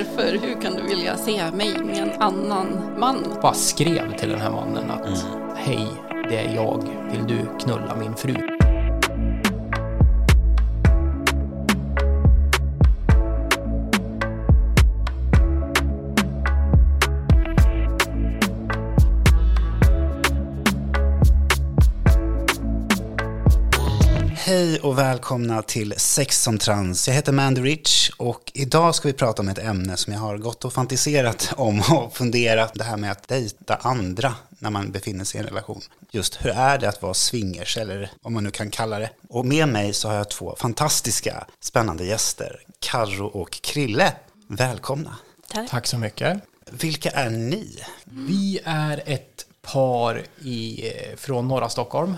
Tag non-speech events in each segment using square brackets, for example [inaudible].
Varför? Hur kan du vilja se mig med en annan man? bara skrev till den här mannen att hej, det är jag. Vill du knulla min fru? Hej och välkomna till Sex som trans. Jag heter Mandy Rich och idag ska vi prata om ett ämne som jag har gått och fantiserat om och funderat. Det här med att dejta andra när man befinner sig i en relation. Just hur är det att vara swingers eller vad man nu kan kalla det. Och med mig så har jag två fantastiska spännande gäster. Karro och Krille. Välkomna. Tack. Tack så mycket. Vilka är ni? Vi är ett par i, eh, från norra Stockholm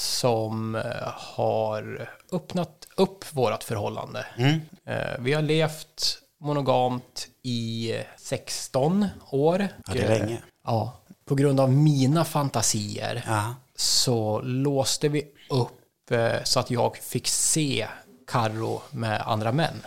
som eh, har öppnat upp vårt förhållande. Eh, Vi har levt monogamt i eh, 16 år. Ja, det är länge. Ja, på grund av mina fantasier Ja. så låste vi upp eh, så att jag fick se Karro med andra män.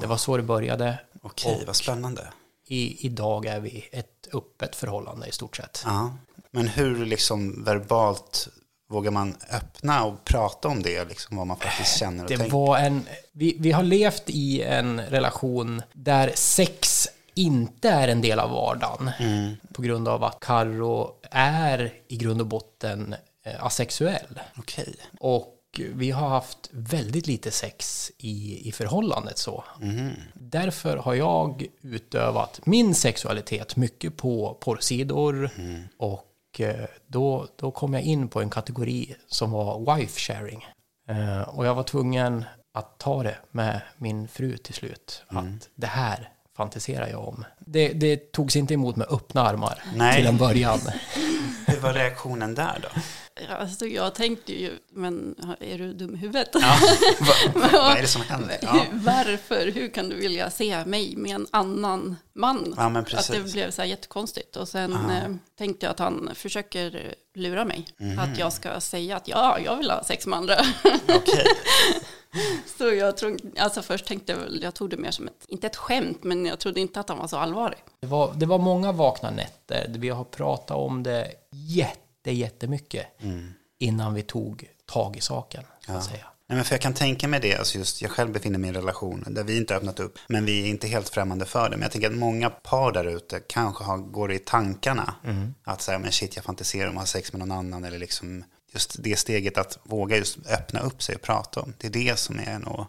Det var så det började. Okej, vad spännande. I, idag är vi ett öppet förhållande i stort sett. Ja. Men hur liksom verbalt vågar man öppna och prata om det, liksom vad man faktiskt känner och Det tänker? var en, vi, vi har levt i en relation där sex inte är en del av vardagen på grund av att Karro är i grund och botten eh, asexuell. Okej. Och vi har haft väldigt lite sex i, i förhållandet så. Därför har jag utövat min sexualitet mycket på porrsidor och eh, då, då kom jag in på en kategori som var wife sharing. Eh, Och jag var tvungen att ta det med min fru till slut. Att det här fantiserar jag om. Det, det togs inte emot med öppna armar Nej. till en början. [laughs] Hur var reaktionen där då? Ja, Alltså, jag tänkte ju, men är du dum i huvudet? Ja. [laughs] vad, vad är det som händer? Ja. Varför? Hur kan du vilja se mig med en annan man? Ja, men att det blev så här jättekonstigt. Och sen eh, tänkte jag att han försöker lura mig. Mhm. Att jag ska säga att ja, jag vill ha sex med andra. Okej. [laughs] så jag tror, alltså först tänkte jag jag tog det mer som ett, inte ett skämt, men jag trodde inte att han var så allvarlig. Det var, det var många vakna nätter. Vi har pratat om det jätte, jättemycket innan vi tog tag i saken. Att säga. Nej, men för jag kan tänka mig det, alltså just jag själv befinner mig i en relation där vi inte har öppnat upp, men vi är inte helt främmande för det. Men jag tänker att många par där ute kanske har, går i tankarna att säga, men shit, jag fantiserar om att ha sex med någon annan, eller liksom just det steget att våga just öppna upp sig och prata om. Det är det som är nog,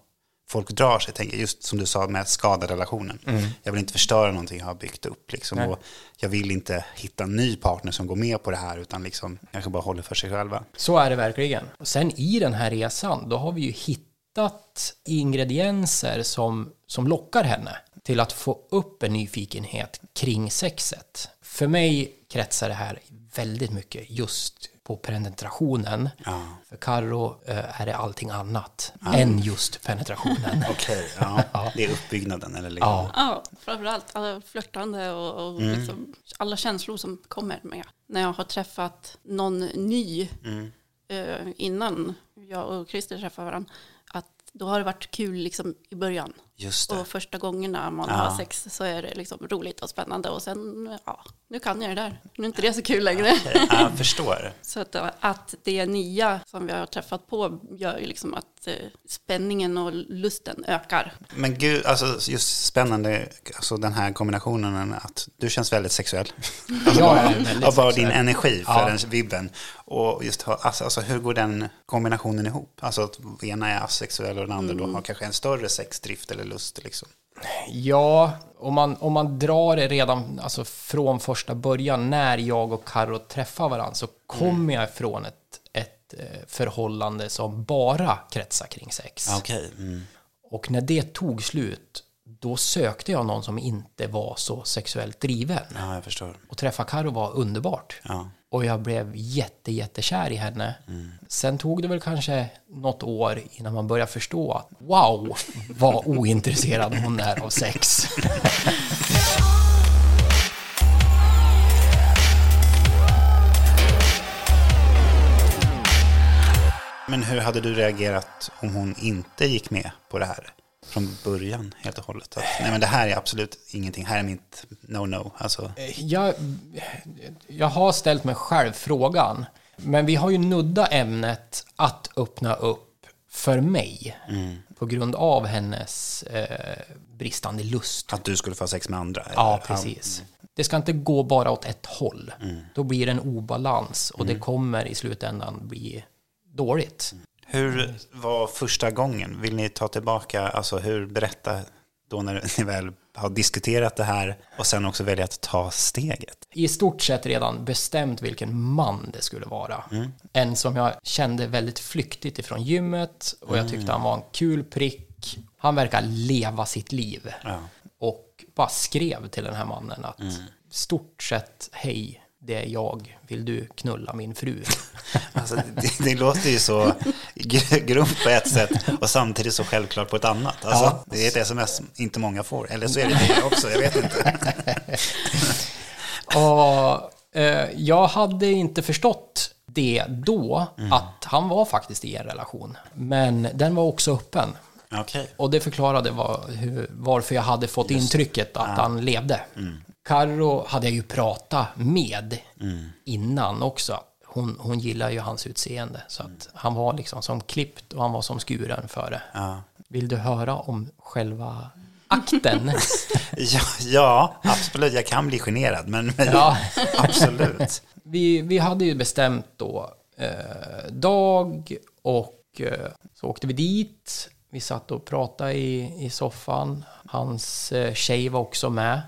folk drar sig, tänker just som du sa med att skada relationen. Jag vill inte förstöra någonting jag har byggt upp, liksom, Nej. och jag vill inte hitta en ny partner som går med på det här, utan liksom, kanske bara håller för sig själva. Så är det verkligen. Och sen i den här resan, då har vi ju hittat ingredienser som, som lockar henne till att få upp en nyfikenhet kring sexet. För mig kretsar det här väldigt mycket just på penetrationen. Ja. För Karo är det allting annat än just penetrationen. [laughs] Okej, [laughs] ja. Det är uppbyggnaden eller liksom. Ja. Ja, framförallt alla flörtande och, och liksom alla känslor som kommer med. När jag har träffat någon ny eh, innan jag och Christer träffade varandra, att då har det varit kul liksom i början. Just det. Och första gångerna man Ja. har sex så är det liksom roligt och spännande och sen, ja, nu kan jag det där. Nu är inte det så kul längre. Ja, jag förstår. [laughs] Så att, att det nya som vi har träffat på gör ju liksom att eh, spänningen och lusten ökar. Men gud, alltså just spännande, alltså den här kombinationen att du känns väldigt sexuell. [laughs] Alltså bara, väldigt av bara din sexuell. energi för Ja. den vibben. Och just alltså, alltså hur går den kombinationen ihop? Alltså att ena är asexuell och den andra då har kanske en större sexdrift eller lust liksom. Ja, om man, om man drar det redan alltså från första början när jag och Karo träffar varandra så kommer jag ifrån ett, ett eh, förhållande som bara kretsar kring sex. Okej. Mm. Och när det tog slut, då sökte jag någon som inte var så sexuellt driven. Ja, jag förstår. Och träffa Karo var underbart. Ja. Och jag blev jätte, jättekär i henne. Sen tog det väl kanske något år innan man började förstå att wow, vad ointresserad hon är av sex. Men hur hade du reagerat om hon inte gick med på det här? Från början helt och hållet? Att, nej men det här är absolut ingenting, här är mitt no-no. Alltså, Jag, jag har ställt mig själv frågan, men vi har ju nudda ämnet att öppna upp för mig på grund av hennes eh, bristande lust. att du skulle få sex med andra? Ja, eller? precis. Det ska inte gå bara åt ett håll. Då blir det en obalans och det kommer i slutändan bli dåligt. Hur var första gången? Vill ni ta tillbaka, alltså hur, berätta då när ni väl har diskuterat det här och sen också välja att ta steget? I stort sett redan bestämt vilken man det skulle vara. En som jag kände väldigt flyktigt ifrån gymmet och jag tyckte han var en kul prick. Han verkar leva sitt liv. Ja. Och bara skrev till den här mannen att stort sett, hej, det är jag, vill du knulla min fru? [laughs] Alltså, det, det låter ju så gr- grovt på ett sätt och samtidigt så självklart på ett annat. Alltså, Ja. Det är ett sms som inte många får, eller så är det det också, jag vet inte. [laughs] Och eh, jag hade inte förstått det då, att han var faktiskt i en relation. Men den var också öppen. Okej, Och det förklarade var, hur, varför jag hade fått intrycket att han levde. Carro hade jag ju pratat med innan också. Hon, hon gillar ju hans utseende. Så att han var liksom som klippt och han var som skuren för det. ja. Vill du höra om själva akten? [laughs] Ja, ja, absolut, jag kan bli generad, men, men Ja. [laughs] absolut. vi, vi hade ju bestämt då eh, dag och eh, så åkte vi dit. Vi satt och pratade i, i soffan. Hans eh, tjej var också med.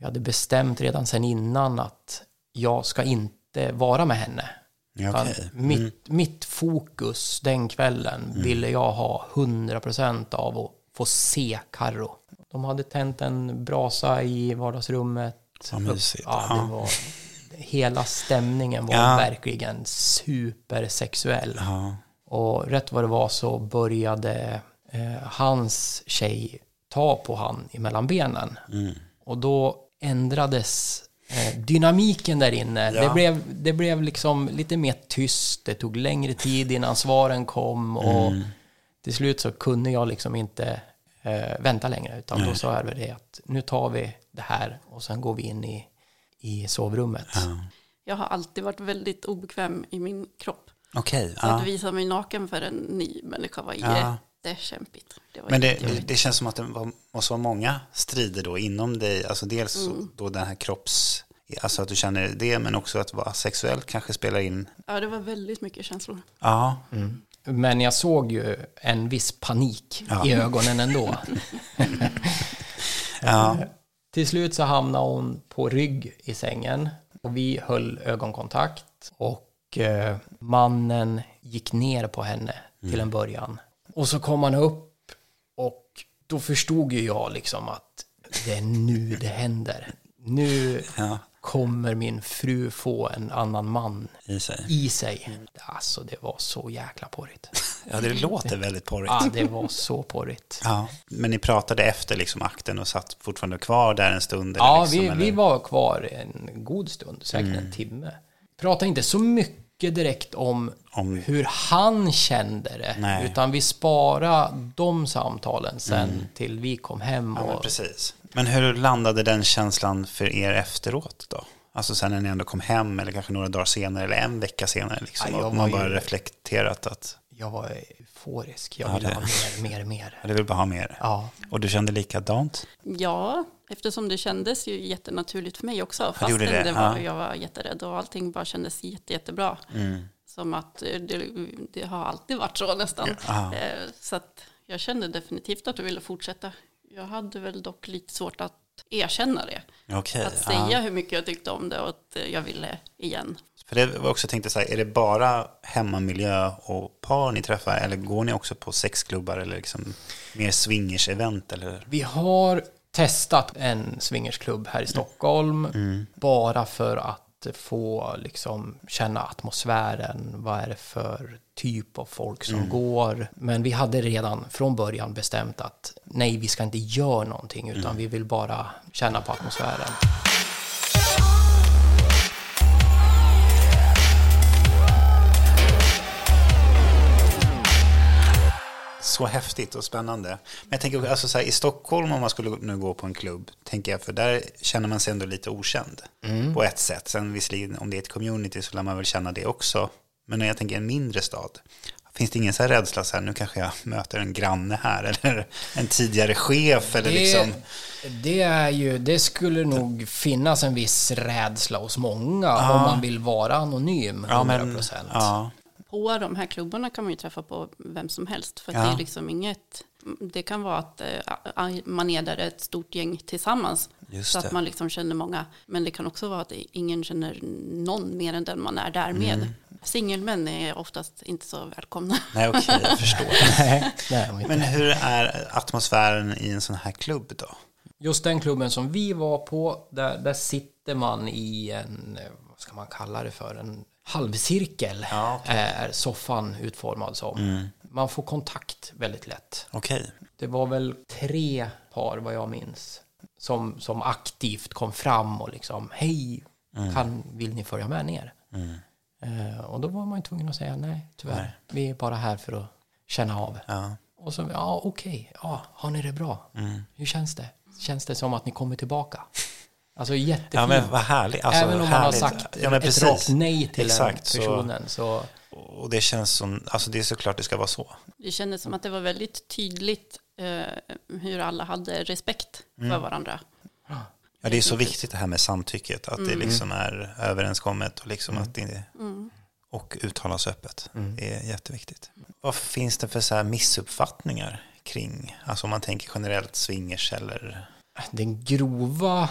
Vi hade bestämt redan sen innan att jag ska inte vara med henne. Utan okej. mitt, mitt fokus den kvällen ville jag ha 100% av att få se Karro. De hade tänt en brasa i vardagsrummet. Mysigt. Ja, Ja. det var, hela stämningen var Ja. verkligen supersexuell. Ja. Och rätt vad det var så började eh, hans tjej ta på han emellan benen. Mm. Och då ändrades eh, dynamiken där inne. Ja. Det, blev, det blev liksom lite mer tyst. Det tog längre tid innan svaren kom. Och Mm. till slut så kunde jag liksom inte eh, vänta längre. Utan då sa jag det att nu tar vi det här och sen går vi in i, i sovrummet. Jag har alltid varit väldigt obekväm i min kropp. Okej, Så ja. att visa mig naken för en ny människa var Ja. Jättekämpigt. Det var Men det, det, det känns som att det var, måste vara många strider då inom dig. Alltså dels så- då den här kropps... Alltså att du känner det, men också att vara sexuell kanske spelar in. Ja, det var väldigt mycket känslor. Ja, Men jag såg ju en viss panik Ja. i ögonen ändå. [laughs] ja, Till slut så hamnade hon på rygg i sängen och vi höll ögonkontakt och eh, mannen gick ner på henne till en början. Och så kom han upp och då förstod ju jag liksom att det är nu det händer. Nu ja, kommer min fru få en annan man i sig. i sig. Alltså det var så jäkla porrigt. Ja, det låter väldigt porrigt. Ja, det var så porrigt. Ja, men ni pratade efter liksom akten och satt fortfarande kvar där en stund? Eller Ja, liksom, vi, eller? Mm. vi var kvar en god stund, säkert en timme. Pratade inte så mycket direkt om, Om- hur han kände det, Nej. utan vi sparade de samtalen sen till vi kom hem. Mm. Ja, men och, precis. Men hur landade den känslan för er efteråt då? Alltså sen när ni ändå kom hem eller kanske några dagar senare eller en vecka senare liksom. Ja, och man bara ju- reflekterat att jag var euforisk, jag Ja, ville det- ha mer, mer, mer. ja, du vill bara ha mer. Ja, Och du kände likadant? Ja, eftersom det kändes ju jättenaturligt för mig också. Fastän det, det, var, ja. jag var jätterädd och allting bara kändes jätte, jättebra. Mm. Som att eh, det, det har alltid varit så nästan. Ja. Eh, Så att jag kände definitivt att jag ville fortsätta. Jag hade väl dock lite svårt att erkänna det. Okej. Att ja. säga hur mycket jag tyckte om det och att eh, jag ville igen. För det var också tänkte så här, är det bara hemmamiljö och par ni träffar eller går ni också på sexklubbar eller liksom mer swingers-event eller? vi har testat en swingersklubb här i Stockholm, bara för att få liksom känna atmosfären, vad är det för typ av folk som går. Men vi hade redan från början bestämt att nej, vi ska inte göra någonting, utan vi vill bara känna på atmosfären. Så häftigt och spännande. Men jag tänker alltså så här, i Stockholm om man skulle nu gå på en klubb, tänker jag, för där känner man sig ändå lite okänd Mm. på ett sätt. Sen visserligen om det är ett community så lär man väl känna det också. Men när jag tänker en mindre stad, finns det ingen så här rädsla så här, nu kanske jag möter en granne här [laughs] eller en tidigare chef eller liksom... det är ju, det skulle nog finnas en viss rädsla hos många om man vill vara anonym, 100%. ja, På de här klubbarna kan man ju träffa på vem som helst. För att Ja. det är liksom inget... Det kan vara att eh, man är där ett stort gäng tillsammans. Just så det. att man liksom känner många. Men det kan också vara att ingen känner någon mer än den man är där med. Mm. Singelmän är oftast inte så välkomna. [laughs] nej okej, jag förstår. [laughs] Nej. Men hur är atmosfären i en sån här klubb då? Just den klubben som vi var på, där, där sitter man i en, eh, vad ska man kalla det för, en halvcirkel Ja, okej. är soffan utformad som. Man får kontakt väldigt lätt. Okej, Det var väl tre par vad jag minns som, som aktivt kom fram och liksom hej, kan, vill ni följa med ner? Eh, och då var man ju tvungen att säga nej, tyvärr. Vi är bara här för att känna av. ja. Och så, ja okej, ja, har ni det bra? Hur känns det? Känns det som att ni kommer tillbaka? Alltså jättefint. Ja men vad härligt. Alltså, Även om man härligt. har sagt ja, men ett precis. rakt nej till Exakt, den personen så... Och det känns som, alltså det är såklart det ska vara så. Det kändes som att det var väldigt tydligt eh, hur alla hade respekt för Mm. varandra. Ja, det är så viktigt det här med samtycket, att det liksom är överenskommet och, liksom Mm. att det, och uttalas öppet. Det är jätteviktigt. Vad finns det för så här missuppfattningar kring, alltså om man tänker generellt swingers eller, Den grova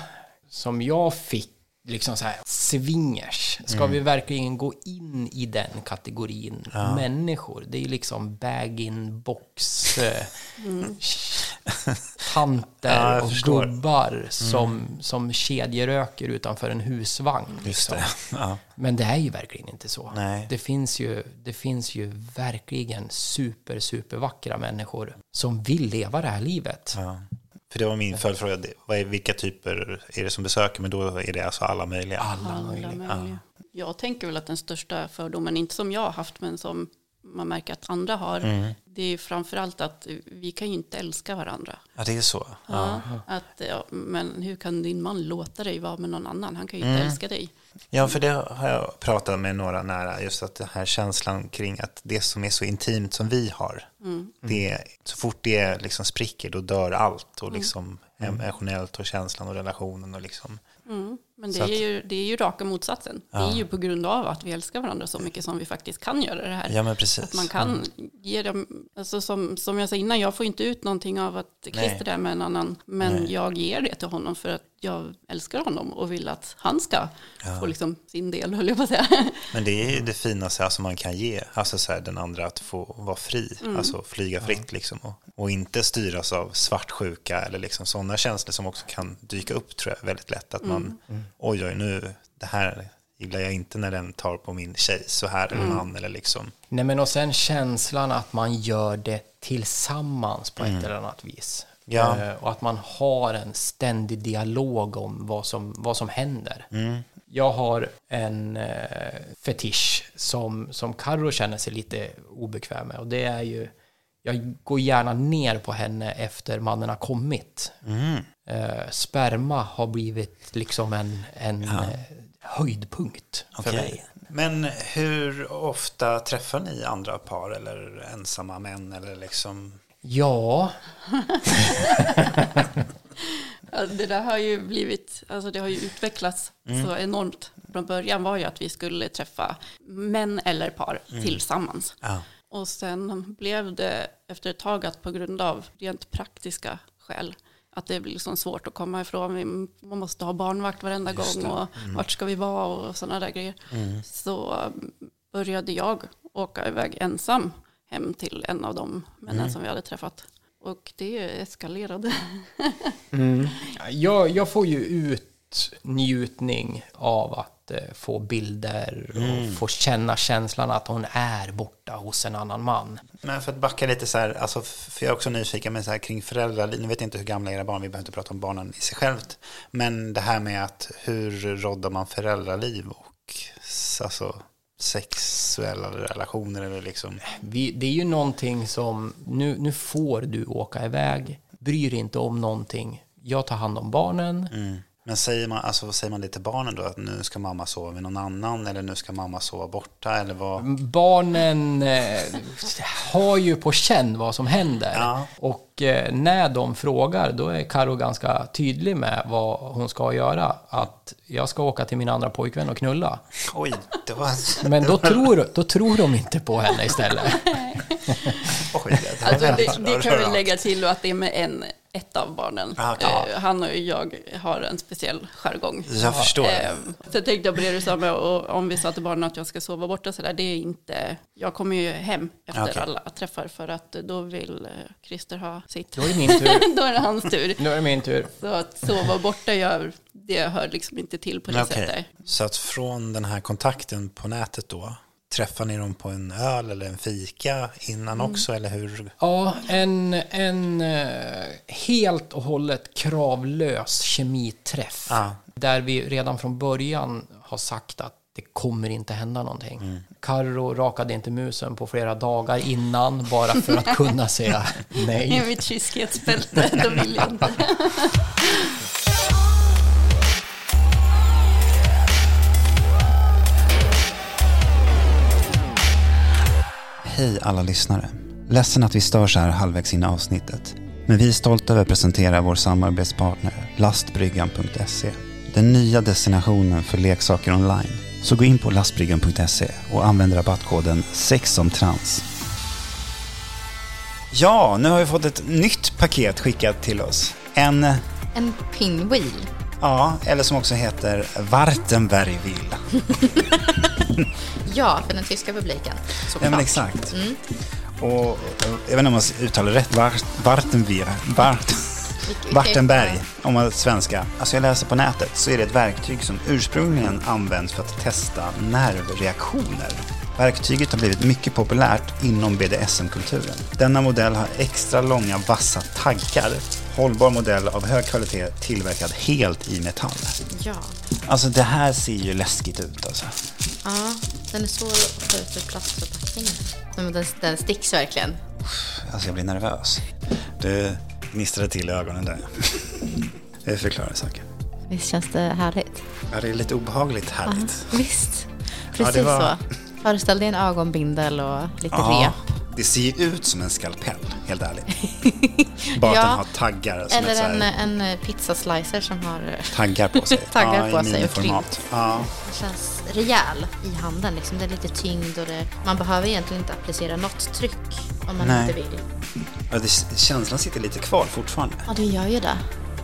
som jag fick, liksom så här, swingers. Ska Mm. vi verkligen gå in i den kategorin människor? Det är ju liksom bag-in-box, eh, [laughs] tanter Ja, och förstår. gubbar som, som kedjeröker utanför en husvagn. liksom. det. [laughs] Ja. Men det är ju verkligen inte så. Nej. Det, finns ju, det finns ju verkligen super, super vackra människor som vill leva det här livet. Ja. För det var min följdfråga, vad är, vilka typer är det som besöker? Men då är det alltså alla möjliga. Alla Alla möjliga. möjliga. Jag tänker väl att den största fördomen, inte som jag har haft, men som man märker att andra har, Mm. det är ju framförallt att vi kan ju inte älska varandra. Ja, det är så. Ja. Ja, att, ja, men hur kan din man låta dig vara med någon annan? Han kan ju inte Mm. älska dig. Ja, för det har jag pratat med några nära, just att den här känslan kring att det som är så intimt som vi har, det, så fort det liksom spricker då dör allt och liksom emotionellt och känslan och relationen och liksom. Mm. Men det Så är, att- ju, det är ju raka motsatsen. Det är ju på grund av att vi älskar varandra så mycket som vi faktiskt kan göra det här. Ja, men precis. Att man kan ge dem, alltså som, som jag sa innan, jag får inte ut någonting av att Nej. Christer är med en annan, men jag ger det till honom för att jag älskar honom och vill att han ska få liksom sin del, höll jag på att säga. [laughs] Men det är ju det finaste alltså man kan ge, alltså så här, den andra att få vara fri, alltså flyga fritt liksom och, och inte styras av svartsjuka eller liksom sådana känslor som också kan dyka upp tror jag väldigt lätt att man, oj oj nu, det här gillar jag inte när den tar på min tjej så här eller man eller liksom, Nej men och sen känslan att man gör det tillsammans på ett eller annat vis. Mm. Ja. Eh, och att man har en ständig dialog om vad som, vad som händer. Mm. Jag har en eh, fetisch som, som Karo känner sig lite obekväm med. Och det är ju, jag går gärna ner på henne efter mannen har kommit. Mm. Eh, sperma har blivit liksom en, en eh, höjdpunkt för mig. Men hur ofta träffar ni andra par eller ensamma män eller liksom? Ja, [laughs] Ja, Det där har ju blivit, alltså det har ju utvecklats så enormt. Från början var ju att vi skulle träffa män eller par tillsammans. Ja. Och sen blev det efter ett tag att på grund av rent praktiska skäl att det blir liksom svårt att komma ifrån. Vi man måste ha barnvakt varenda gång och vart ska vi vara och sådana där grejer. Så började jag åka iväg ensam hem till en av de männen som vi hade träffat. Och det eskalerade. Jag, jag får ju ut njutning av att eh, få bilder och få känna känslan att hon är borta hos en annan man. Men för att backa lite så här, alltså, för jag är också nyfiken med så här kring föräldraliv. Nu vet jag inte hur gamla era barn, vi behöver inte prata om barnen i sig självt. Men det här med att hur roddar man föräldraliv och alltså, sexuella relationer eller liksom? Vi, det är ju någonting som, nu, nu får du åka iväg, bryr inte om någonting. Jag tar hand om barnen. Mm. Men säger man, alltså, säger man det till barnen då? Att nu ska mamma sova med någon annan eller nu ska mamma sova borta? Eller vad? Barnen eh, har ju på känn vad som händer. Ja. Och eh, när de frågar, då är Karo ganska tydlig med vad hon ska göra. Att jag ska åka till min andra pojkvän och knulla. Oj, det var... Men då tror, då tror de inte på henne istället. [laughs] Oj, det, Alltså, det, det kan vi lägga till att det är med en, ett av barnen. Ah. Eh, han och jag har en speciell jargong. Jag förstår. Eh, så jag tänkte på det du sa med, och om vi sa till barnen att jag ska sova borta så där, det är inte, jag kommer ju hem efter Okej. alla träffar för att då vill eh, Christer ha sitt. Då är det min tur. [laughs] då är det hans tur. Nu är det min tur. Så att sova borta gör, det hör liksom inte till på det Okej. sättet. Så att från den här kontakten på nätet då, träffar ni dem på en öl eller en fika innan Mm. också? Eller hur? Ja, en, en eh, helt och hållet kravlös kemiträff. Ja. Där vi redan från början har sagt att det kommer inte hända någonting. Mm. Karro rakade inte musen på flera dagar innan bara för att kunna säga I [laughs] nej. mitt kyskhetsbälte, då vill jag inte. [laughs] Hej alla lyssnare. Ledsen att vi stör så här halvvägs in i avsnittet. Men vi är stolta över att presentera vår samarbetspartner lastbryggan.se. Den nya destinationen för leksaker online. Så gå in på lastbryggan.se och använd rabattkoden sexomtrans. Ja, nu har vi fått ett nytt paket skickat till oss. En, eh, En pinwheel ja, eller som också heter Wartenbergville. [laughs] Ja, för den tyska publiken. Ja, men exakt. Och jag vet inte om man uttalar rätt. Vart, [laughs] Vilket- Wartenberg, om man svenska. Alltså jag läser på nätet så är det ett verktyg som ursprungligen används för att testa nervreaktioner. Verktyget har blivit mycket populärt inom BDSM-kulturen. Denna modell har extra långa vassa taggar. Hållbar modell av hög kvalitet tillverkad helt i metall. Ja. Alltså det här ser ju läskigt ut alltså. ja, den är svår att få ut ur plastförpackningen. Men den, den sticks verkligen. Alltså jag blir nervös. Du gnistrade till i ögonen där. Det förklarar saker. Visst känns det härligt? Ja, det är lite obehagligt härligt. Visst. Ja, Precis det var- så. Föreställ dig en ögonbindel och lite Ja, rep. det ser ju ut som en skalpell, helt ärligt. [laughs] Bara att Ja. den har taggar, som Eller en, en pizzaslicer som har... taggar på sig. [laughs] Taggar ja, på sig och miniformat. Ja. Den känns rejäl i handen. Liksom. Det är lite tyngd och det, man behöver egentligen inte applicera något tryck om man Nej. inte vill. Ja, det, känslan sitter lite kvar fortfarande. Ja, det gör ju det.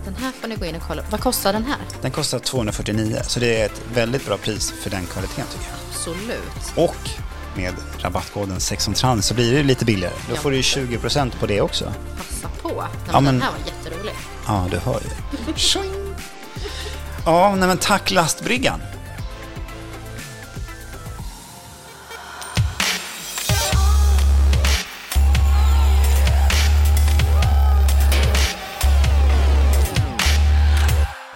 Den här får ni gå in och kolla. Vad kostar den här? Den kostar 249, så det är ett väldigt bra pris för den kvaliteten tycker jag. Absolut. Och med rabattkoden sexomtrans så blir det lite billigare. Då får du ju 20% på det också. Passa på. Nej, Ja, men Den här var jätterolig. Ja, du hör ju. Ja, nej men tack lastbryggan.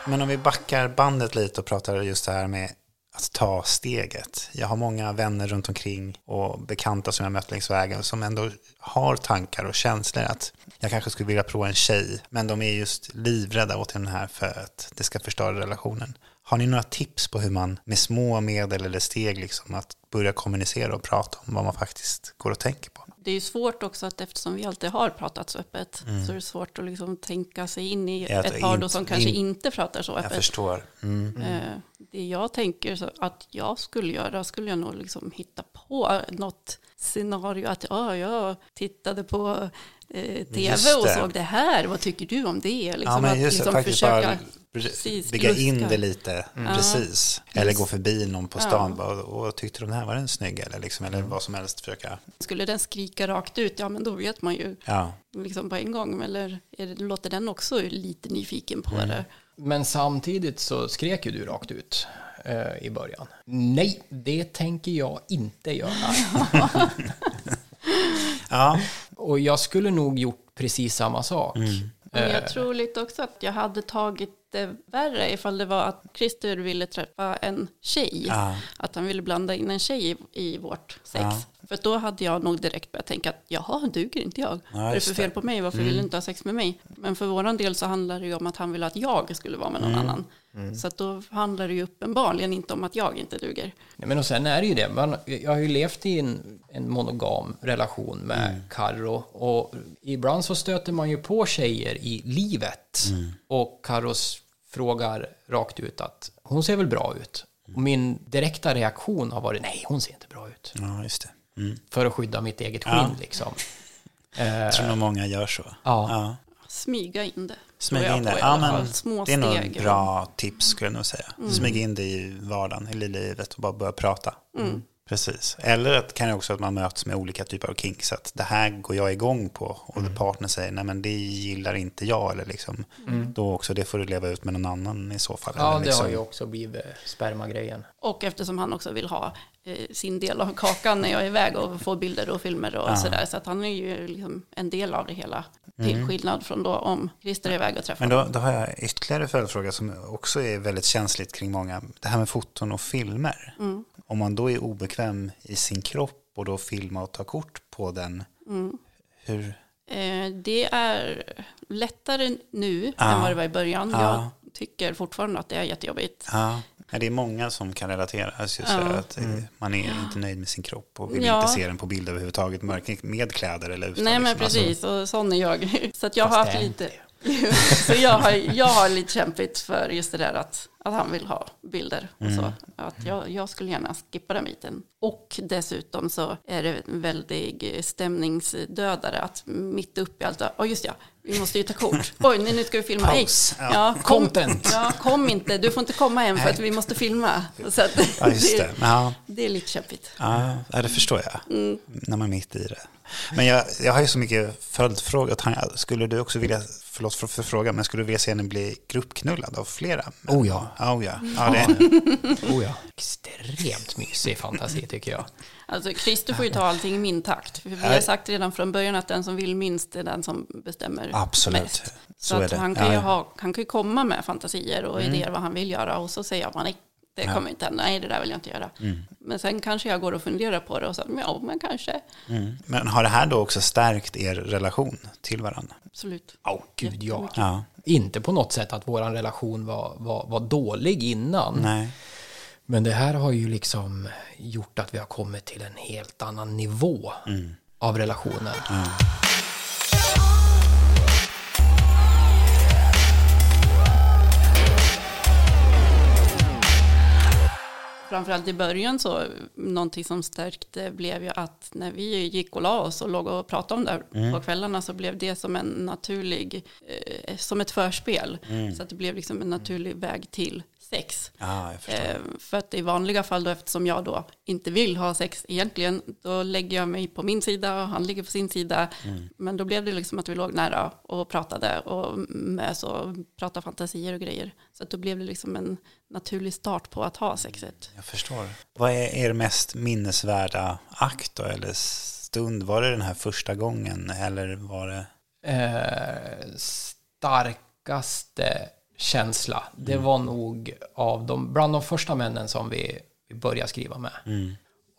Men om vi backar bandet lite och pratar just det här med att ta steget. Jag har många vänner runt omkring och bekanta som jag mött längs vägen som ändå har tankar och känslor att jag kanske skulle vilja prova en tjej, men de är just livrädda åt den här för att det ska förstöra relationen. Har ni några tips på hur man med små medel eller steg liksom att börja kommunicera och prata om vad man faktiskt går och tänker på? Det är ju svårt också att eftersom vi alltid har pratat så öppet så är det svårt att liksom tänka sig in i Ja, att ett par då inte- som kanske in- inte pratar så Jag öppet. förstår. Mm. Eh, Det jag tänker så att jag skulle göra skulle jag nog liksom hitta på något scenario att ja, jag tittade på eh, tv och såg det här, vad tycker du om det? Liksom Ja, att liksom försöka precis, bygga in luska. det lite, precis. Eller Just. gå förbi någon på stan Ja. och, och tyckte de här var den snygg eller, liksom, eller vad som helst försöka. Skulle den skrika rakt ut, ja men då vet man ju Ja, liksom på en gång. Eller är det, låter den också lite nyfiken på det? Men samtidigt så skrek ju du rakt ut eh, i början. Nej, det tänker jag inte göra. [laughs] ja. Och jag skulle nog gjort precis samma sak. Men jag tror lite också att jag hade tagit det värre ifall det var att Christer ville träffa en tjej. Ja. Att han ville blanda in en tjej i, i vårt sex. Ja. För då hade jag nog direkt börjat tänka att jaha, duger inte jag? Ja, Vad är det för. Mm. fel på mig? Varför vill du inte ha sex med mig? Men för våran del så handlar det ju om att han vill att jag skulle vara med någon Mm. annan. Så att då handlar det ju uppenbarligen inte om att jag inte duger. Nej, men och sen är det ju det, man, jag har ju levt i en, en monogam relation med Mm. Karro och ibland så stöter man ju på tjejer i livet Mm. och Karros frågar rakt ut att hon ser väl bra ut. Och min direkta reaktion har varit nej, hon ser inte bra ut. Ja, just det. Mm. För att skydda mitt eget skinn Ja. liksom. [laughs] Jag tror nog många gör så. Ja. Smyga in det. Jag in det. Ja, men. Små det är nog steg. ett bra tips skulle jag nog säga. Mm. Smyga in det i vardagen, i livet och bara börja prata. Mm. Precis. Eller att, kan det också att man möts med olika typer av kinks. Att det här går jag igång på. Och Mm. mm. partner säger, nej men det gillar inte jag. Eller liksom, Då också, det får du leva ut med någon annan i så fall. Ja, eller det liksom. har ju också blivit spermagrejen. Och eftersom han också vill ha sin del av kakan när jag är iväg och får bilder och filmer och sådär. Så att han är ju liksom en del av det hela. Till skillnad från då om Christer är iväg och träffar Men då, då har jag ytterligare följdfråga som också är väldigt känsligt kring många. Det här med foton och filmer. Mm. Om man då är obekväm i sin kropp och då filma och ta kort på den. Mm. Hur? Eh, det är lättare nu Ja. än vad det var i början. Ja. Jag tycker fortfarande att det är jättejobbigt. Ja, det är många som kan relatera. Alltså just Ja. att eh, man är inte nöjd med sin kropp och vill Ja. inte se den på bild överhuvudtaget. Varken med kläder eller utan. Nej men liksom. Alltså, precis, och sån är jag. [laughs] Så att jag har Fast haft det är lite... [laughs] så jag har, jag har lite kämpigt för just det där att, att han vill ha bilder och Mm. så. Att jag, jag skulle gärna skippa den biten. Och dessutom så är det en väldig stämningsdödare att mitt uppe i allt, ja just ja, vi måste ju ta kort. [laughs] Oj, nu ska vi filma. Paus. Ja. Ja, kom, Content. Ja, kom inte, du får inte komma hem för att vi måste filma. Så att, ja, just det. [laughs] Ja, det är lite kämpigt. ja, det förstår jag. Mm. När man är mitt i det. Men jag, jag har ju så mycket följdfrågor. Skulle du också vilja, förlåt för, för frågan, men skulle du vilja se henne bli gruppknullad av flera? män? Oh ja. Oh ja. ja det, [laughs] Oh ja. Extremt mysig fantasi tycker jag. Alltså Christer får ju ta allting i min takt. För vi har sagt redan från början att den som vill minst är den som bestämmer Absolut. mest. Så, Så är att det. han, kan ju ha, han kan ju komma med fantasier och idéer vad han vill göra och så säger jag bara nej, det kommer inte hända, nej det där vill jag inte göra. Men sen kanske jag går och funderar på det och så, ja men kanske, mm. Men har det här då också stärkt er relation till varandra? absolut. Åh gud ja. Ja. Inte på något sätt att vår relation var, var, var dålig innan. Nej. Men det här har ju liksom gjort att vi har kommit till en helt annan nivå av relationen. Framförallt i början så, någonting som stärkte blev ju att när vi gick och la oss och låg och pratade om det här Mm. på kvällarna så blev det som en naturlig, eh, som ett förspel. Mm. Så att det blev liksom en naturlig väg till sex. Förstår. Eh, för att i vanliga fall då, eftersom jag då inte vill ha sex egentligen, då lägger jag mig på min sida och han ligger på sin sida. Mm. Men då blev det liksom att vi låg nära och pratade och mös och pratade fantasier och grejer. Så att då blev det liksom en naturlig start på att ha sexet. Jag förstår. Vad är er mest minnesvärda akt då, eller stund? Var det den här första gången eller var det? Eh, starkaste känsla, det var nog av de, bland de första männen som vi, vi började skriva med.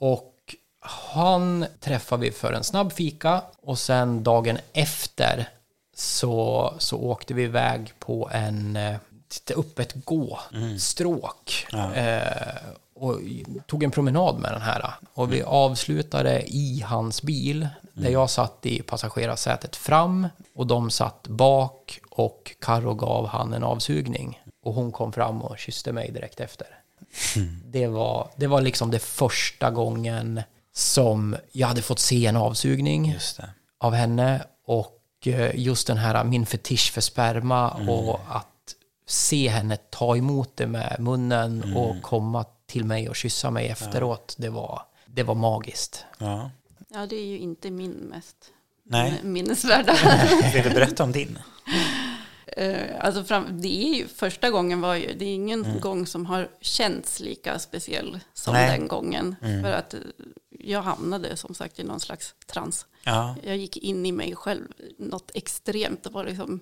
Och han träffade vi för en snabb fika och sen dagen efter så, så åkte vi iväg på en eh, öppet gå-stråk. Eh, och tog en promenad med den här. Och vi avslutade i hans bil, där jag satt i passagerarsätet fram och de satt bak och Karo gav han en avsugning. Och hon kom fram och kysste mig direkt efter. [laughs] Det, var, det var liksom det första gången som jag hade fått se en avsugning Just det. av henne och eh, just den här min fetisch för sperma och att se henne ta emot det med munnen och komma till mig och kyssa mig efteråt, det, var, det var magiskt. Ja. Ja, det är ju inte min mest Nej. [laughs] minnesvärda. Vill du berätta om din? Eh, alltså fram, det är ju, första gången var ju, det är ingen Mm. gång som har känts lika speciell som Nej. Mm. den gången. För att eh, jag hamnade som sagt i någon slags trans. Ja. Jag gick in i mig själv något extremt. Det var, liksom,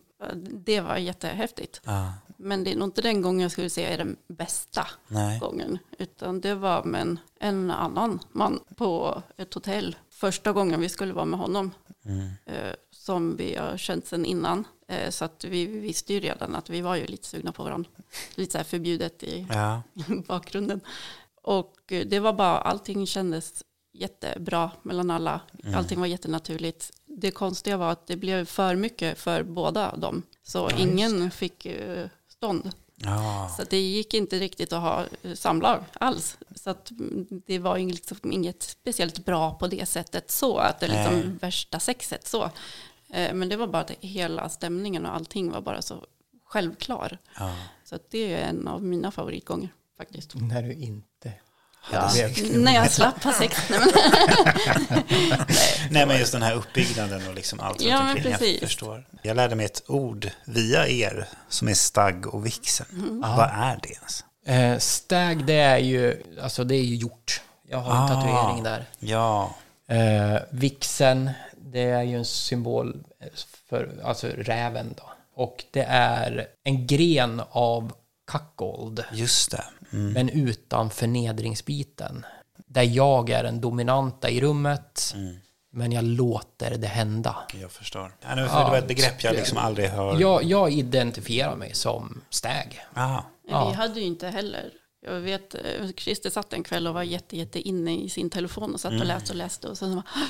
det var jättehäftigt. Ja. Men det är nog inte den gången jag skulle säga är den bästa Nej. gången. Utan det var med en, en annan man på ett hotell. Första gången vi skulle vara med honom. Eh, som vi har känt sedan innan. Eh, så att vi visste ju redan att vi var ju lite sugna på varandra. Lite så här förbjudet i Ja. [laughs] bakgrunden. Och eh, det var bara, allting kändes jättebra mellan alla. Allting var jättenaturligt. Det konstiga var att det blev för mycket för båda dem. Så ingen fick stånd. Ja. Så det gick inte riktigt att ha eh, samlag alls. Så att mm, det var liksom inget speciellt bra på det sättet så. Att det är liksom Nej. värsta sexet så. Eh, Men det var bara att hela stämningen och allting var bara så självklar. Ja. Så att det är en av mina favoritgånger faktiskt. När du inte Ja, när jag slapp ha sex. Nej, men, [laughs] Nej, men just den här uppbyggnaden och liksom allt Ja, runt omkring. Jag förstår. Jag lärde mig ett ord via er som är stagg och vixen. Mm. Vad är det ens? Eh, stag, det är ju, alltså det är ju gjort. Jag har en Ah. tatuering där. Ja, Eh, vixen, det är ju en symbol för alltså räven då. Och det är en gren av kackold, just det. Mm. men utan förnedringsbiten. Där jag är den dominanta i rummet, men jag låter det hända. Jag förstår. Ja, det var ett begrepp jag liksom aldrig hör. Jag, jag identifierar mig som stag. Ah. Ja. Vi hade ju inte heller. Jag vet, eh, Christer satt en kväll och var jätte, jätte inne i sin telefon och satt och läste och läste. Och sen bara, "Ah,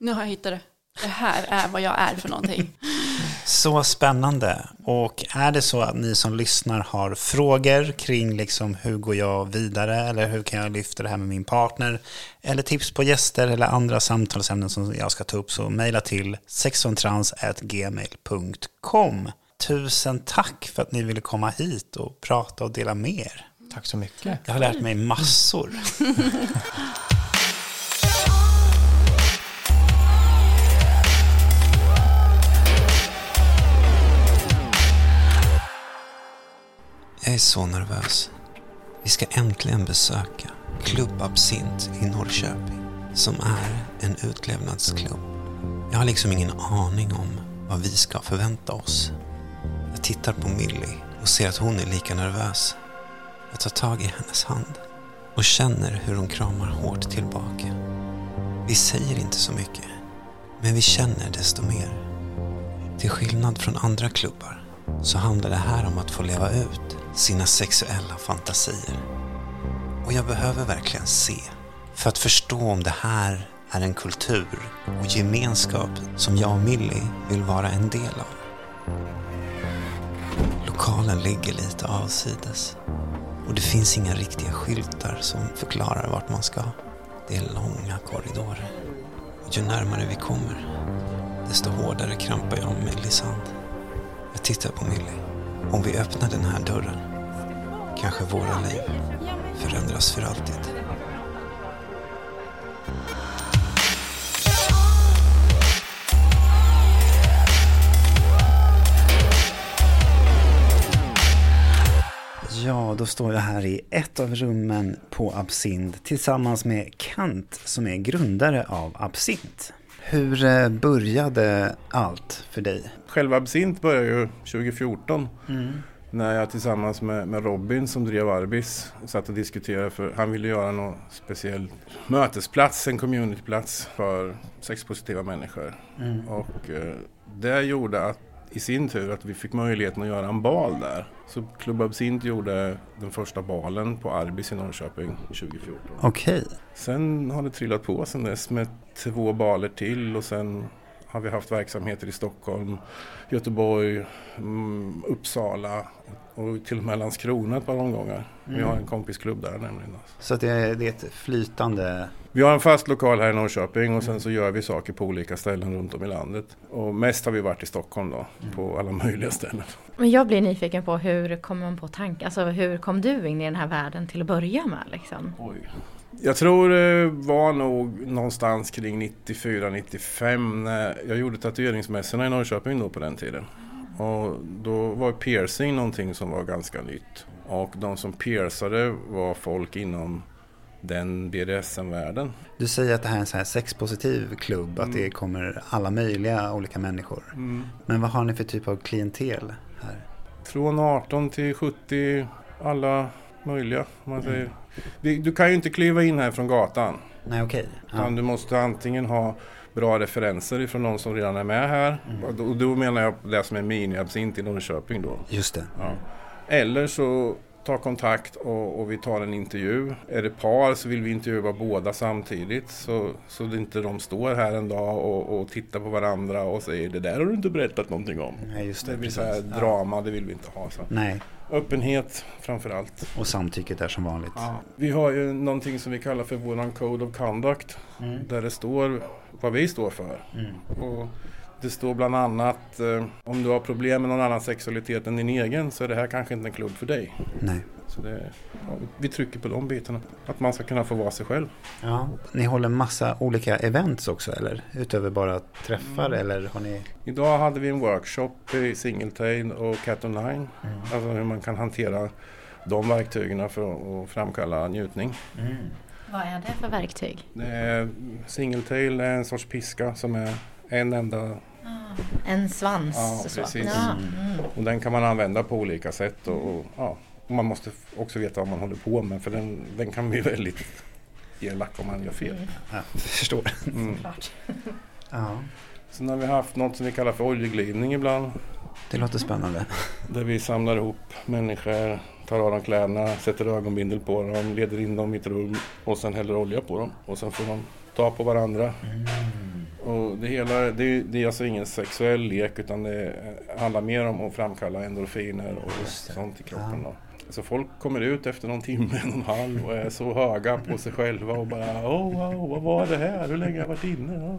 nu har jag hittat det. Det här är vad jag är för någonting. [laughs] Så spännande. Och är det så att ni som lyssnar har frågor kring liksom hur går jag vidare eller hur kan jag lyfta det här med min partner eller tips på gäster eller andra samtalsämnen som jag ska ta upp så mejla till sexontrans.gmail.com. Tusen tack för att ni ville komma hit och prata och dela med er. Tack så mycket. Jag har lärt mig massor. [laughs] Jag är så nervös. Vi ska äntligen besöka Klubb Absint i Norrköping som är en utlevnadsklubb. Jag har liksom ingen aning om vad vi ska förvänta oss. Jag tittar på Millie och ser att hon är lika nervös. Jag tar tag i hennes hand och känner hur hon kramar hårt tillbaka. Vi säger inte så mycket, men vi känner desto mer. Till skillnad från andra klubbar så handlar det här om att få leva ut sina sexuella fantasier. Och jag behöver verkligen se för att förstå om det här är en kultur och gemenskap som jag och Millie vill vara en del av. Lokalen ligger lite avsides och det finns inga riktiga skyltar som förklarar vart man ska. Det är långa korridorer. Och ju närmare vi kommer, desto hårdare krampar jag om Millies hand. Jag tittar på Millie. Om vi öppnar den här dörren, kanske våra liv förändras för alltid. Ja, då står jag här i ett av rummen på Absint tillsammans med Kant som är grundare av Absint. Hur eh, började allt för dig? Själva Absint började ju 2014 när jag tillsammans med, med Robin som drev Arbis satt och diskuterade för han ville göra någon speciell mötesplats, en communityplats för sexpositiva människor. Och eh, det gjorde att i sin tur att vi fick möjligheten att göra en bal där. Så Club Absint gjorde den första balen på Arbis i Norrköping 2014. Okej. Sen har det trillat på sen dess med två baler till och sen har vi haft verksamheter i Stockholm, Göteborg, mm, Uppsala och till och med Landskrona ett par omgångar. Vi har en kompisklubb där nämligen. Så att det, är, det är ett flytande... Vi har en fast lokal här i Norrköping och sen så gör vi saker på olika ställen runt om i landet. Och mest har vi varit i Stockholm då, på alla möjliga ställen. Men jag blir nyfiken på hur kom man på tanken, alltså hur kom du in i den här världen till att börja med liksom? Oj. Jag tror det var nog någonstans kring 94-95 när jag gjorde tatueringsmässorna i Norrköping då på den tiden. Och då var piercing någonting som var ganska nytt. Och de som piercade var folk inom den BDSM-världen. Du säger att det här är en så här sexpositiv klubb, att det kommer alla möjliga olika människor. Men vad har ni för typ av klientel här? Från 18 till 70, alla möjliga. Om man säger. Vi- Du kan ju inte kliva in här från gatan. Nej, okej. Utan du måste antingen ha bra referenser ifrån någon som redan är med här. Och då, och då menar jag det som är mini-absint i Norrköping då. Just det. Ja. Eller så ta kontakt och, och vi tar en intervju. Är det par så vill vi intervjua båda samtidigt. Så, så det inte de står här en dag och, och tittar på varandra och säger det där har du inte berättat någonting om. Nej, just det. Det blir så här precis. Ja. drama, det vill vi inte ha. Så. Nej, Öppenhet framför allt. och samtycket är som vanligt. Vi har ju någonting som vi kallar för våran Code of Conduct. Där det står vad vi står för. Och det står bland annat eh, om du har problem med någon annan sexualitet än din egen så är det här kanske inte en klubb för dig. Nej. Så det, ja, vi trycker på de bitarna. Att man ska kunna få vara sig själv. Ja. Ni håller massa olika events också eller? Utöver bara träffar eller har ni? Idag hade vi en workshop i Singletail och Cat Nine. Alltså hur man kan hantera de verktygen för att framkalla njutning. Vad är det för verktyg? Singletail är en sorts piska som är en enda En svans? Ja, så. precis. Ja, mm. och den kan man använda på olika sätt. Och, och, ja, och man måste också veta vad man håller på med för den, den kan bli väldigt elak om man gör fel. Ja, jag förstår. Mm. Ja, Sen har vi haft något som vi kallar för oljeglidning ibland. det låter spännande. Där vi samlar ihop människor, tar av dem kläderna, sätter ögonbindel på dem, leder in dem i ett rum och sen häller olja på dem. Och sen får de ta på varandra. Och det, hela, det, det är alltså ingen sexuell lek utan det handlar mer om att framkalla endorfiner och sånt i kroppen. Då. Så folk kommer ut efter någon timme, [laughs] en och en halv och är så höga på sig själva och bara oh, wow, vad var det här? Hur länge har jag varit inne?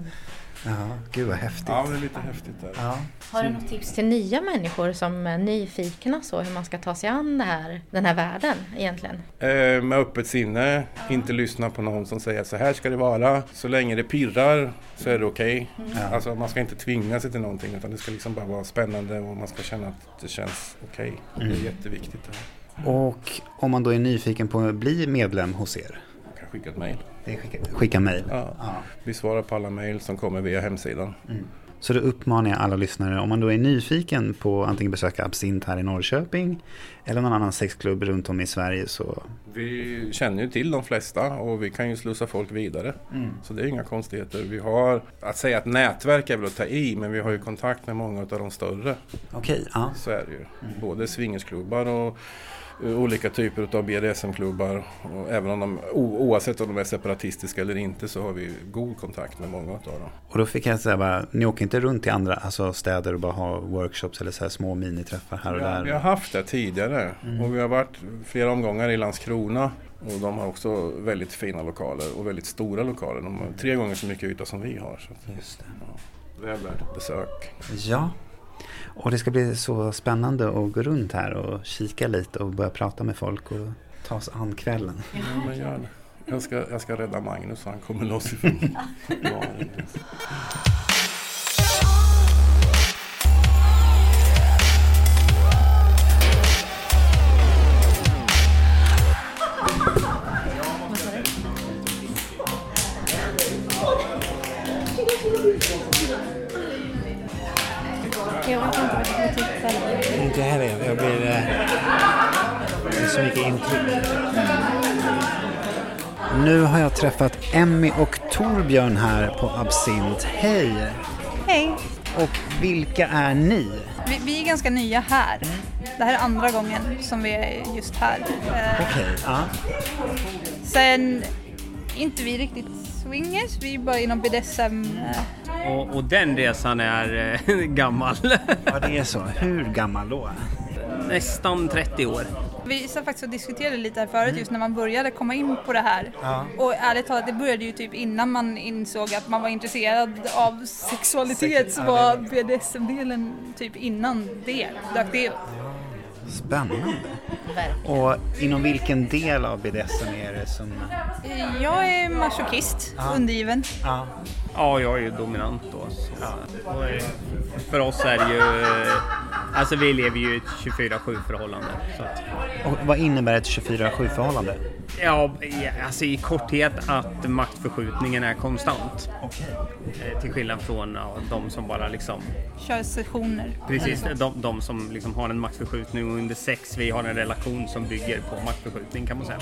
Ja, Ja, gud vad häftigt. ja det är lite häftigt där. Ja. Har du något tips till nya människor som är nyfikna så hur man ska ta sig an det här, den här världen egentligen? Eh, med öppet sinne, inte lyssna på någon som säger att så här ska det vara. Så länge det pirrar så är det okej. Alltså man ska inte tvinga sig till någonting utan det ska liksom bara vara spännande och man ska känna att det känns okej. Det är jätteviktigt. Det här. Och om man då är nyfiken på att bli medlem hos er? Man kan skicka ett mejl. Det är skicka, skicka mejl. Ja. Vi svarar på alla mejl som kommer via hemsidan. Så då uppmanar jag alla lyssnare, om man då är nyfiken på antingen besöka Absint här i Norrköping eller någon annan sexklubb runt om i Sverige så Vi känner ju till de flesta och vi kan ju slussa folk vidare. Så det är inga konstigheter. Vi har, att säga att nätverk är väl att ta i, men vi har ju kontakt med många av de större. okej, ja. Så är det ju. Både swingersklubbar och olika typer av BDSM-klubbar. Även om de, oavsett om de är separatistiska eller inte så har vi god kontakt med många av dem. Och då fick jag säga bara, ni åker inte runt till andra alltså städer och bara har workshops eller så här små miniträffar här och Ja, där? vi har haft det tidigare och vi har varit flera omgångar i Landskrona. Och de har också väldigt fina lokaler och väldigt stora lokaler. De har tre gånger så mycket yta som vi har. Så att, Just det. ja, väl värt ett besök. Ja, och det ska bli så spännande att gå runt här och kika lite och börja prata med folk och ta oss an kvällen. Ja, men gör det. Jag ska, jag ska rädda Magnus så han kommer loss ifrån [laughs] träffat Emmy och Torbjörn här på Absint. Hej! Hej! Och vilka är ni? Vi, vi är ganska nya här. Det här är andra gången som vi är just här. Eh, Okej, ja. sen inte vi riktigt swingers, vi är bara inom BDSM. Eh, Och, och den resan är eh, [laughs] gammal. ja, det är så. Hur gammal då? Nästan 30 år. Vi satt faktiskt och diskuterade lite här förut just när man började komma in på det här. Och ärligt talat, det började ju typ innan man insåg att man var intresserad av sexualitet så var BDSM-delen typ innan det dök det upp. Spännande. Och inom vilken del av BDSM är det som... Jag är masochist, undergiven. Ja. Ja, jag är ju dominant då. Så. Eh, för oss är det ju Alltså vi lever ju i ett 24-7 förhållande. Så Och vad innebär ett 24-7 förhållande? ja, i- alltså i korthet att maktförskjutningen är konstant. Eh, Till skillnad från ja, de som bara liksom Kör sessioner. Precis, de, de som liksom har en maktförskjutning och under sex, vi har en relation som bygger på maktförskjutning kan man säga.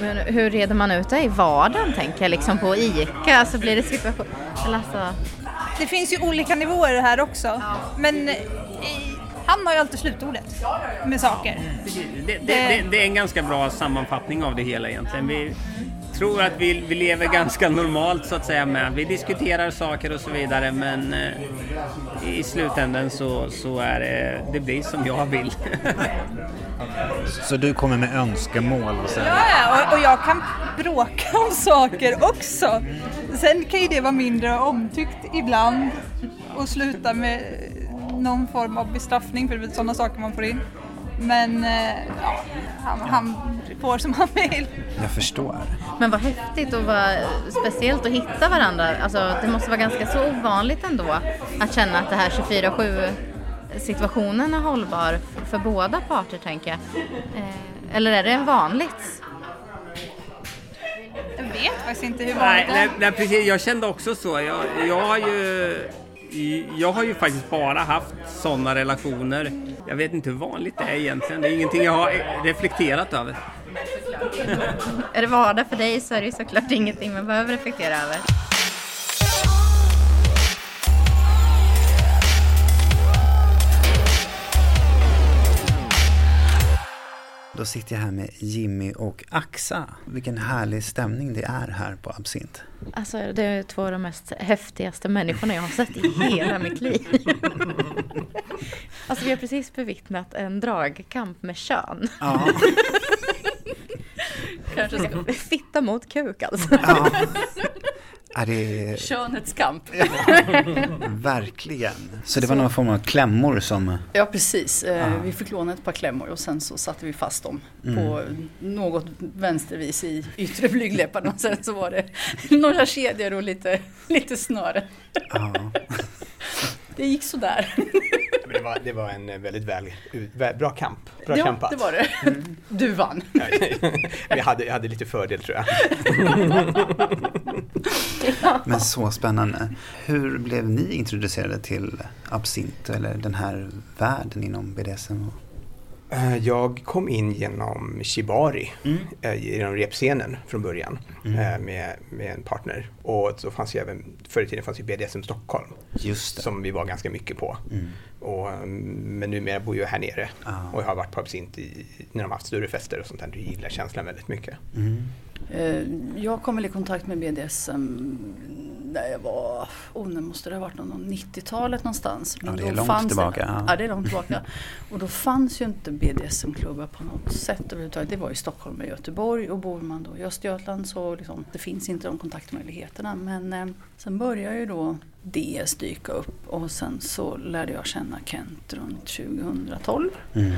Men hur reder man ut det i vardagen tänker jag, liksom på ICA? Alltså blir det situation... Eller alltså... Det finns ju olika nivåer här också. Men han har ju alltid slutordet med saker. Det, det, det, det är en ganska bra sammanfattning av det hela egentligen. Vi tror att vi, vi lever ganska normalt så att säga med. Vi diskuterar saker och så vidare men eh, i slutändan så, så är det, det blir som jag vill. [laughs] Så du kommer med önskemål och sen... Ja, ja, och, och jag kan bråka om saker också. Sen kan ju det vara mindre omtyckt ibland och sluta med någon form av bestraffning för det är sådana saker man får in. Men eh, ja, han, han får som han vill. Jag förstår. Men vad häftigt och vad speciellt att hitta varandra. Alltså, det måste vara ganska så ovanligt ändå att känna att det här 24-7 situationen är hållbar för båda parter tänker jag. Eh, Eller är det en vanligt? Jag vet faktiskt inte hur nej, vanligt det nej, är. nej, precis. Jag kände också så. Jag, jag har ju jag har ju faktiskt bara haft sådana relationer. Jag vet inte hur vanligt det är egentligen. Det är ingenting jag har reflekterat över. Är det vardag för dig så är det ju såklart ingenting man behöver reflektera över. Då sitter jag här med Jimmy och Axa. Vilken härlig stämning det är här på Absint. Alltså det är två av de mest häftigaste människorna jag har sett i hela mitt liv. Alltså vi har precis bevittnat en dragkamp med kön. Ja, Kanske ska fitta mot kuk alltså. ja. Är det Könets kamp. [laughs] verkligen. Så det var någon form av klämmor som... Ja, precis. Eh, Ja. Vi fick låna ett par klämmor och sen så satte vi fast dem på något vänstervis i yttre blygdläpparna. Sen så var det [laughs] några kedjor och lite, lite snöre. Ja. [laughs] Det gick sådär. Det, var, det var en eh, väldigt väl, vä- bra kamp. Bra ja, kämpat. det var det. [laughs] Du vann. [laughs] Jag hade, jag hade lite fördel tror jag. [laughs] Men så spännande. Hur blev ni introducerade till absint eller den här världen inom BDSM? Eh, Jag kom in genom Shibari, eh, genom repscenen från början eh, med, med en partner. Och så fanns ju även, förr i tiden fanns ju BDSM Stockholm som vi var ganska mycket på. Och, mm, men numera bor jag här nere Ja. och jag har varit på Absint i, när de har haft större fester och sånt där. Jag gillar känslan väldigt mycket. Eh, Jag kom väl i kontakt med BDSM när jag var, oh, när måste det ha varit någon 90-talet någonstans. Ja, det är då långt fanns tillbaka, Det, ja. ja. det är långt tillbaka. Och då fanns ju inte BDSM-klubbar på något sätt överhuvudtaget. Det var i Stockholm och Göteborg och bor man då i Östergötland så liksom, det finns inte de kontaktmöjligheterna. Men eh, sen började ju då DS dyka upp och sen så lärde jag känna Kent runt 2012. Mm.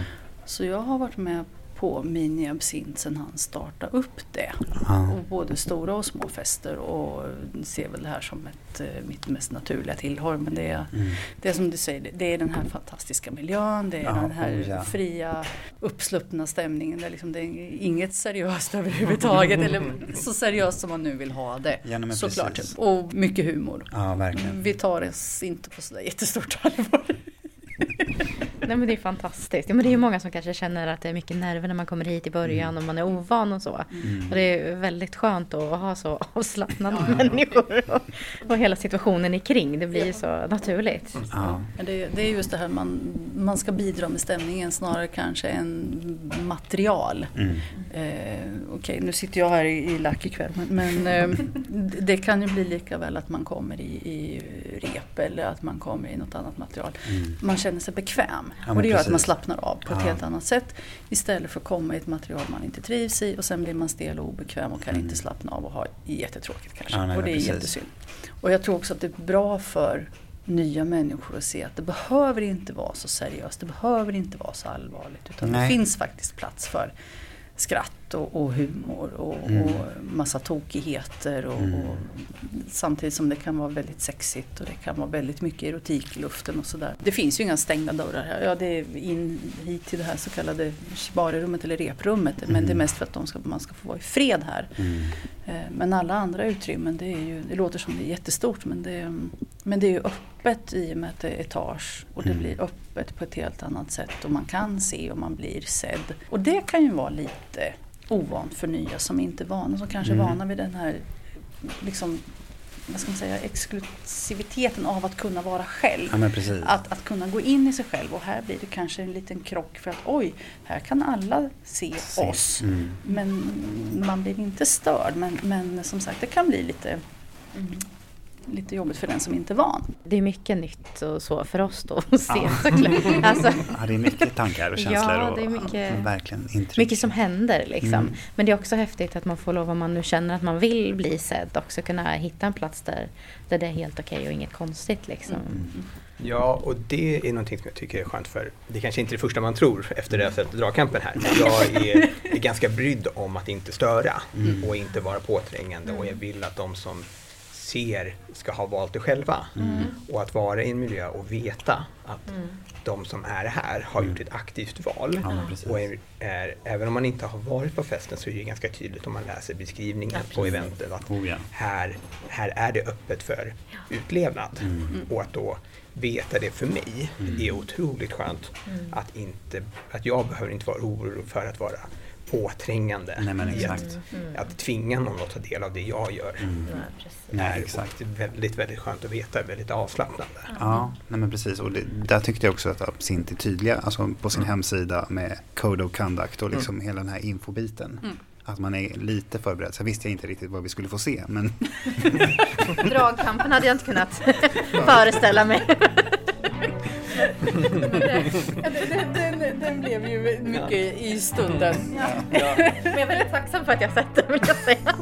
Så jag har varit med på Mini Absint sen han startade upp det. Ja. Och både stora och små fester och ser väl det här som ett, eh, mitt mest naturliga tillhör. Men det är, Mm. det är som du säger, det- är den här fantastiska miljön, det är Ja, den här ja. fria uppsluppna stämningen. Där liksom det är inget seriöst [laughs] överhuvudtaget eller så seriöst som man nu vill ha det. Såklart. Och mycket humor. Ja, verkligen. Vi tar oss inte på sådär jättestort allvar. Nej men det är fantastiskt. Ja, men det är ju många som kanske känner att det är mycket nerver när man kommer hit i början och man är ovan och så. Och det är väldigt skönt att ha så avslappnade människor och, och hela situationen i kring. Det blir ju så naturligt. Ja. Det, det är just det här man, man ska bidra med stämningen snarare kanske än material. Mm. Eh, Okej, nu sitter jag här i, i lack ikväll men, men eh, det- kan ju bli lika väl att man kommer i, i rep eller att man kommer i något annat material. Man känner sig bekväm Mm. Ja, och det gör att man precis. slappnar av på ett Ja. helt annat sätt istället för att komma i ett material man inte trivs i och sen blir man stel och obekväm och kan inte slappna av och ha jättetråkigt kanske. Mm. Ja, nej, och det är precis. jättesynd. Och jag tror också att det är bra för nya människor att se att det behöver inte vara så seriöst, det behöver inte vara så allvarligt. Utan Nej. det finns faktiskt plats för skratt och, och humor och, Mm. och massa tokigheter och, Mm. och samtidigt som det kan vara väldigt sexigt och det kan vara väldigt mycket erotik i luften och sådär. Det finns ju inga stängda dörrar här. Ja, det är in hit till det här så kallade shibarirummet eller reprummet men Mm. det är mest för att de ska, man ska få vara i fred här. Mm. Eh, Men alla andra utrymmen, det, är ju, det låter som det är jättestort men det, men det är ju öppet i och med att det är etage och det Mm. blir öppet på ett helt annat sätt och man kan se och man blir sedd. Och det kan ju vara lite ovant för nya som inte är vana, som kanske är Mm. vana vid den här liksom, vad ska man säga, exklusiviteten av att kunna vara själv. Ja. Att, att kunna gå in i sig själv och här blir det kanske en liten krock för att oj, här kan alla se, oss. Mm. Men man blir inte störd. Men, men som sagt, det kan bli lite, lite jobbigt för den som inte är van. Det är mycket nytt och så för oss då att se såklart. [laughs] Alltså, Ja, det är mycket tankar och känslor Ja, och det är mycket- verkligen intryck. mycket som händer liksom. Mm. Men det är också häftigt att man får lov, om man nu känner att man vill bli sedd, också kunna hitta en plats där, där det är helt okej och inget konstigt liksom. Ja, och det är någonting som jag tycker är skönt för det kanske inte är det första man tror efter att ha sett dragkampen här. Men jag är, är ganska brydd om att inte störa Mm. och inte vara påträngande och jag vill att de som ser ska ha valt det själva. Och att vara i en miljö och veta att de som är här har gjort ett aktivt val. Ja, och är, är, även om man inte har varit på festen så är det ganska tydligt om man läser beskrivningen på eventet att Oh, ja. här, här är det öppet för utlevnad. Och att då veta det för mig är otroligt skönt. Att, inte, att jag behöver inte vara orolig för att vara påträngande. Nej, men i exakt. Att, att tvinga någon att ta del av det jag gör. Nej, är exakt. väldigt, väldigt skönt att veta, väldigt avslappnande. Ja, nej men precis. Och det, där tyckte jag också att Absint är tydliga, alltså på sin hemsida med Code of Conduct och liksom hela den här infobiten. Att man är lite förberedd. Sen visste jag inte riktigt vad vi skulle få se, men [laughs] Dragkampen hade jag inte kunnat [laughs] föreställa mig. [laughs] Den, den, [laughs] den blev ju mycket i stunden. [laughs] Men jag är väldigt tacksam för att jag sett det vill jag säga.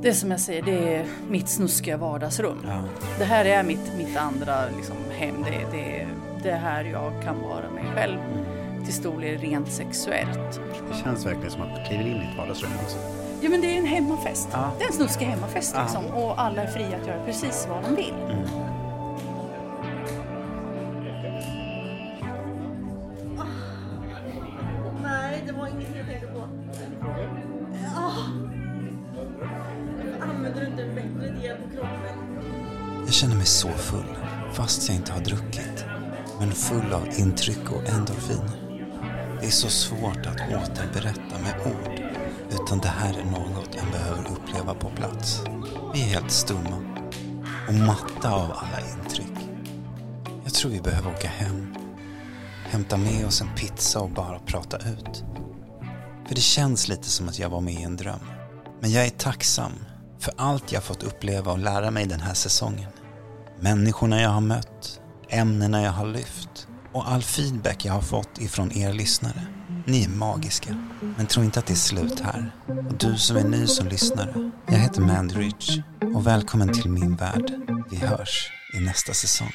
Det som jag säger, det är mitt snuskiga vardagsrum. ja. Det här är mitt, mitt andra liksom, hem. Det, det, det är här jag kan vara mig själv. Till stor del rent sexuellt. det känns verkligen som att man kliver in i ett vardagsrum också. Ja men det är en hemmafest. Ja. Det är en snuskig hemmafest Ja. liksom. Och alla är fria att göra precis vad de vill. Nej, Jag känner mig så full, fast jag inte har druckit. Men full av intryck och endorfin. Det är så svårt att återberätta med ord. Utan det här är något jag behöver uppleva på plats. Vi är helt stumma. Och matta av alla intryck. Jag tror vi behöver åka hem. Hämta med oss en pizza och bara prata ut. För det känns lite som att jag var med i en dröm. Men jag är tacksam för allt jag fått uppleva och lära mig den här säsongen. Människorna jag har mött, ämnena jag har lyft och all feedback jag har fått ifrån er lyssnare. Ni är magiska. Men tro inte att det är slut här. Och du som är ny som lyssnare, jag heter Mandy Rich och välkommen till min värld. Vi hörs i nästa säsong.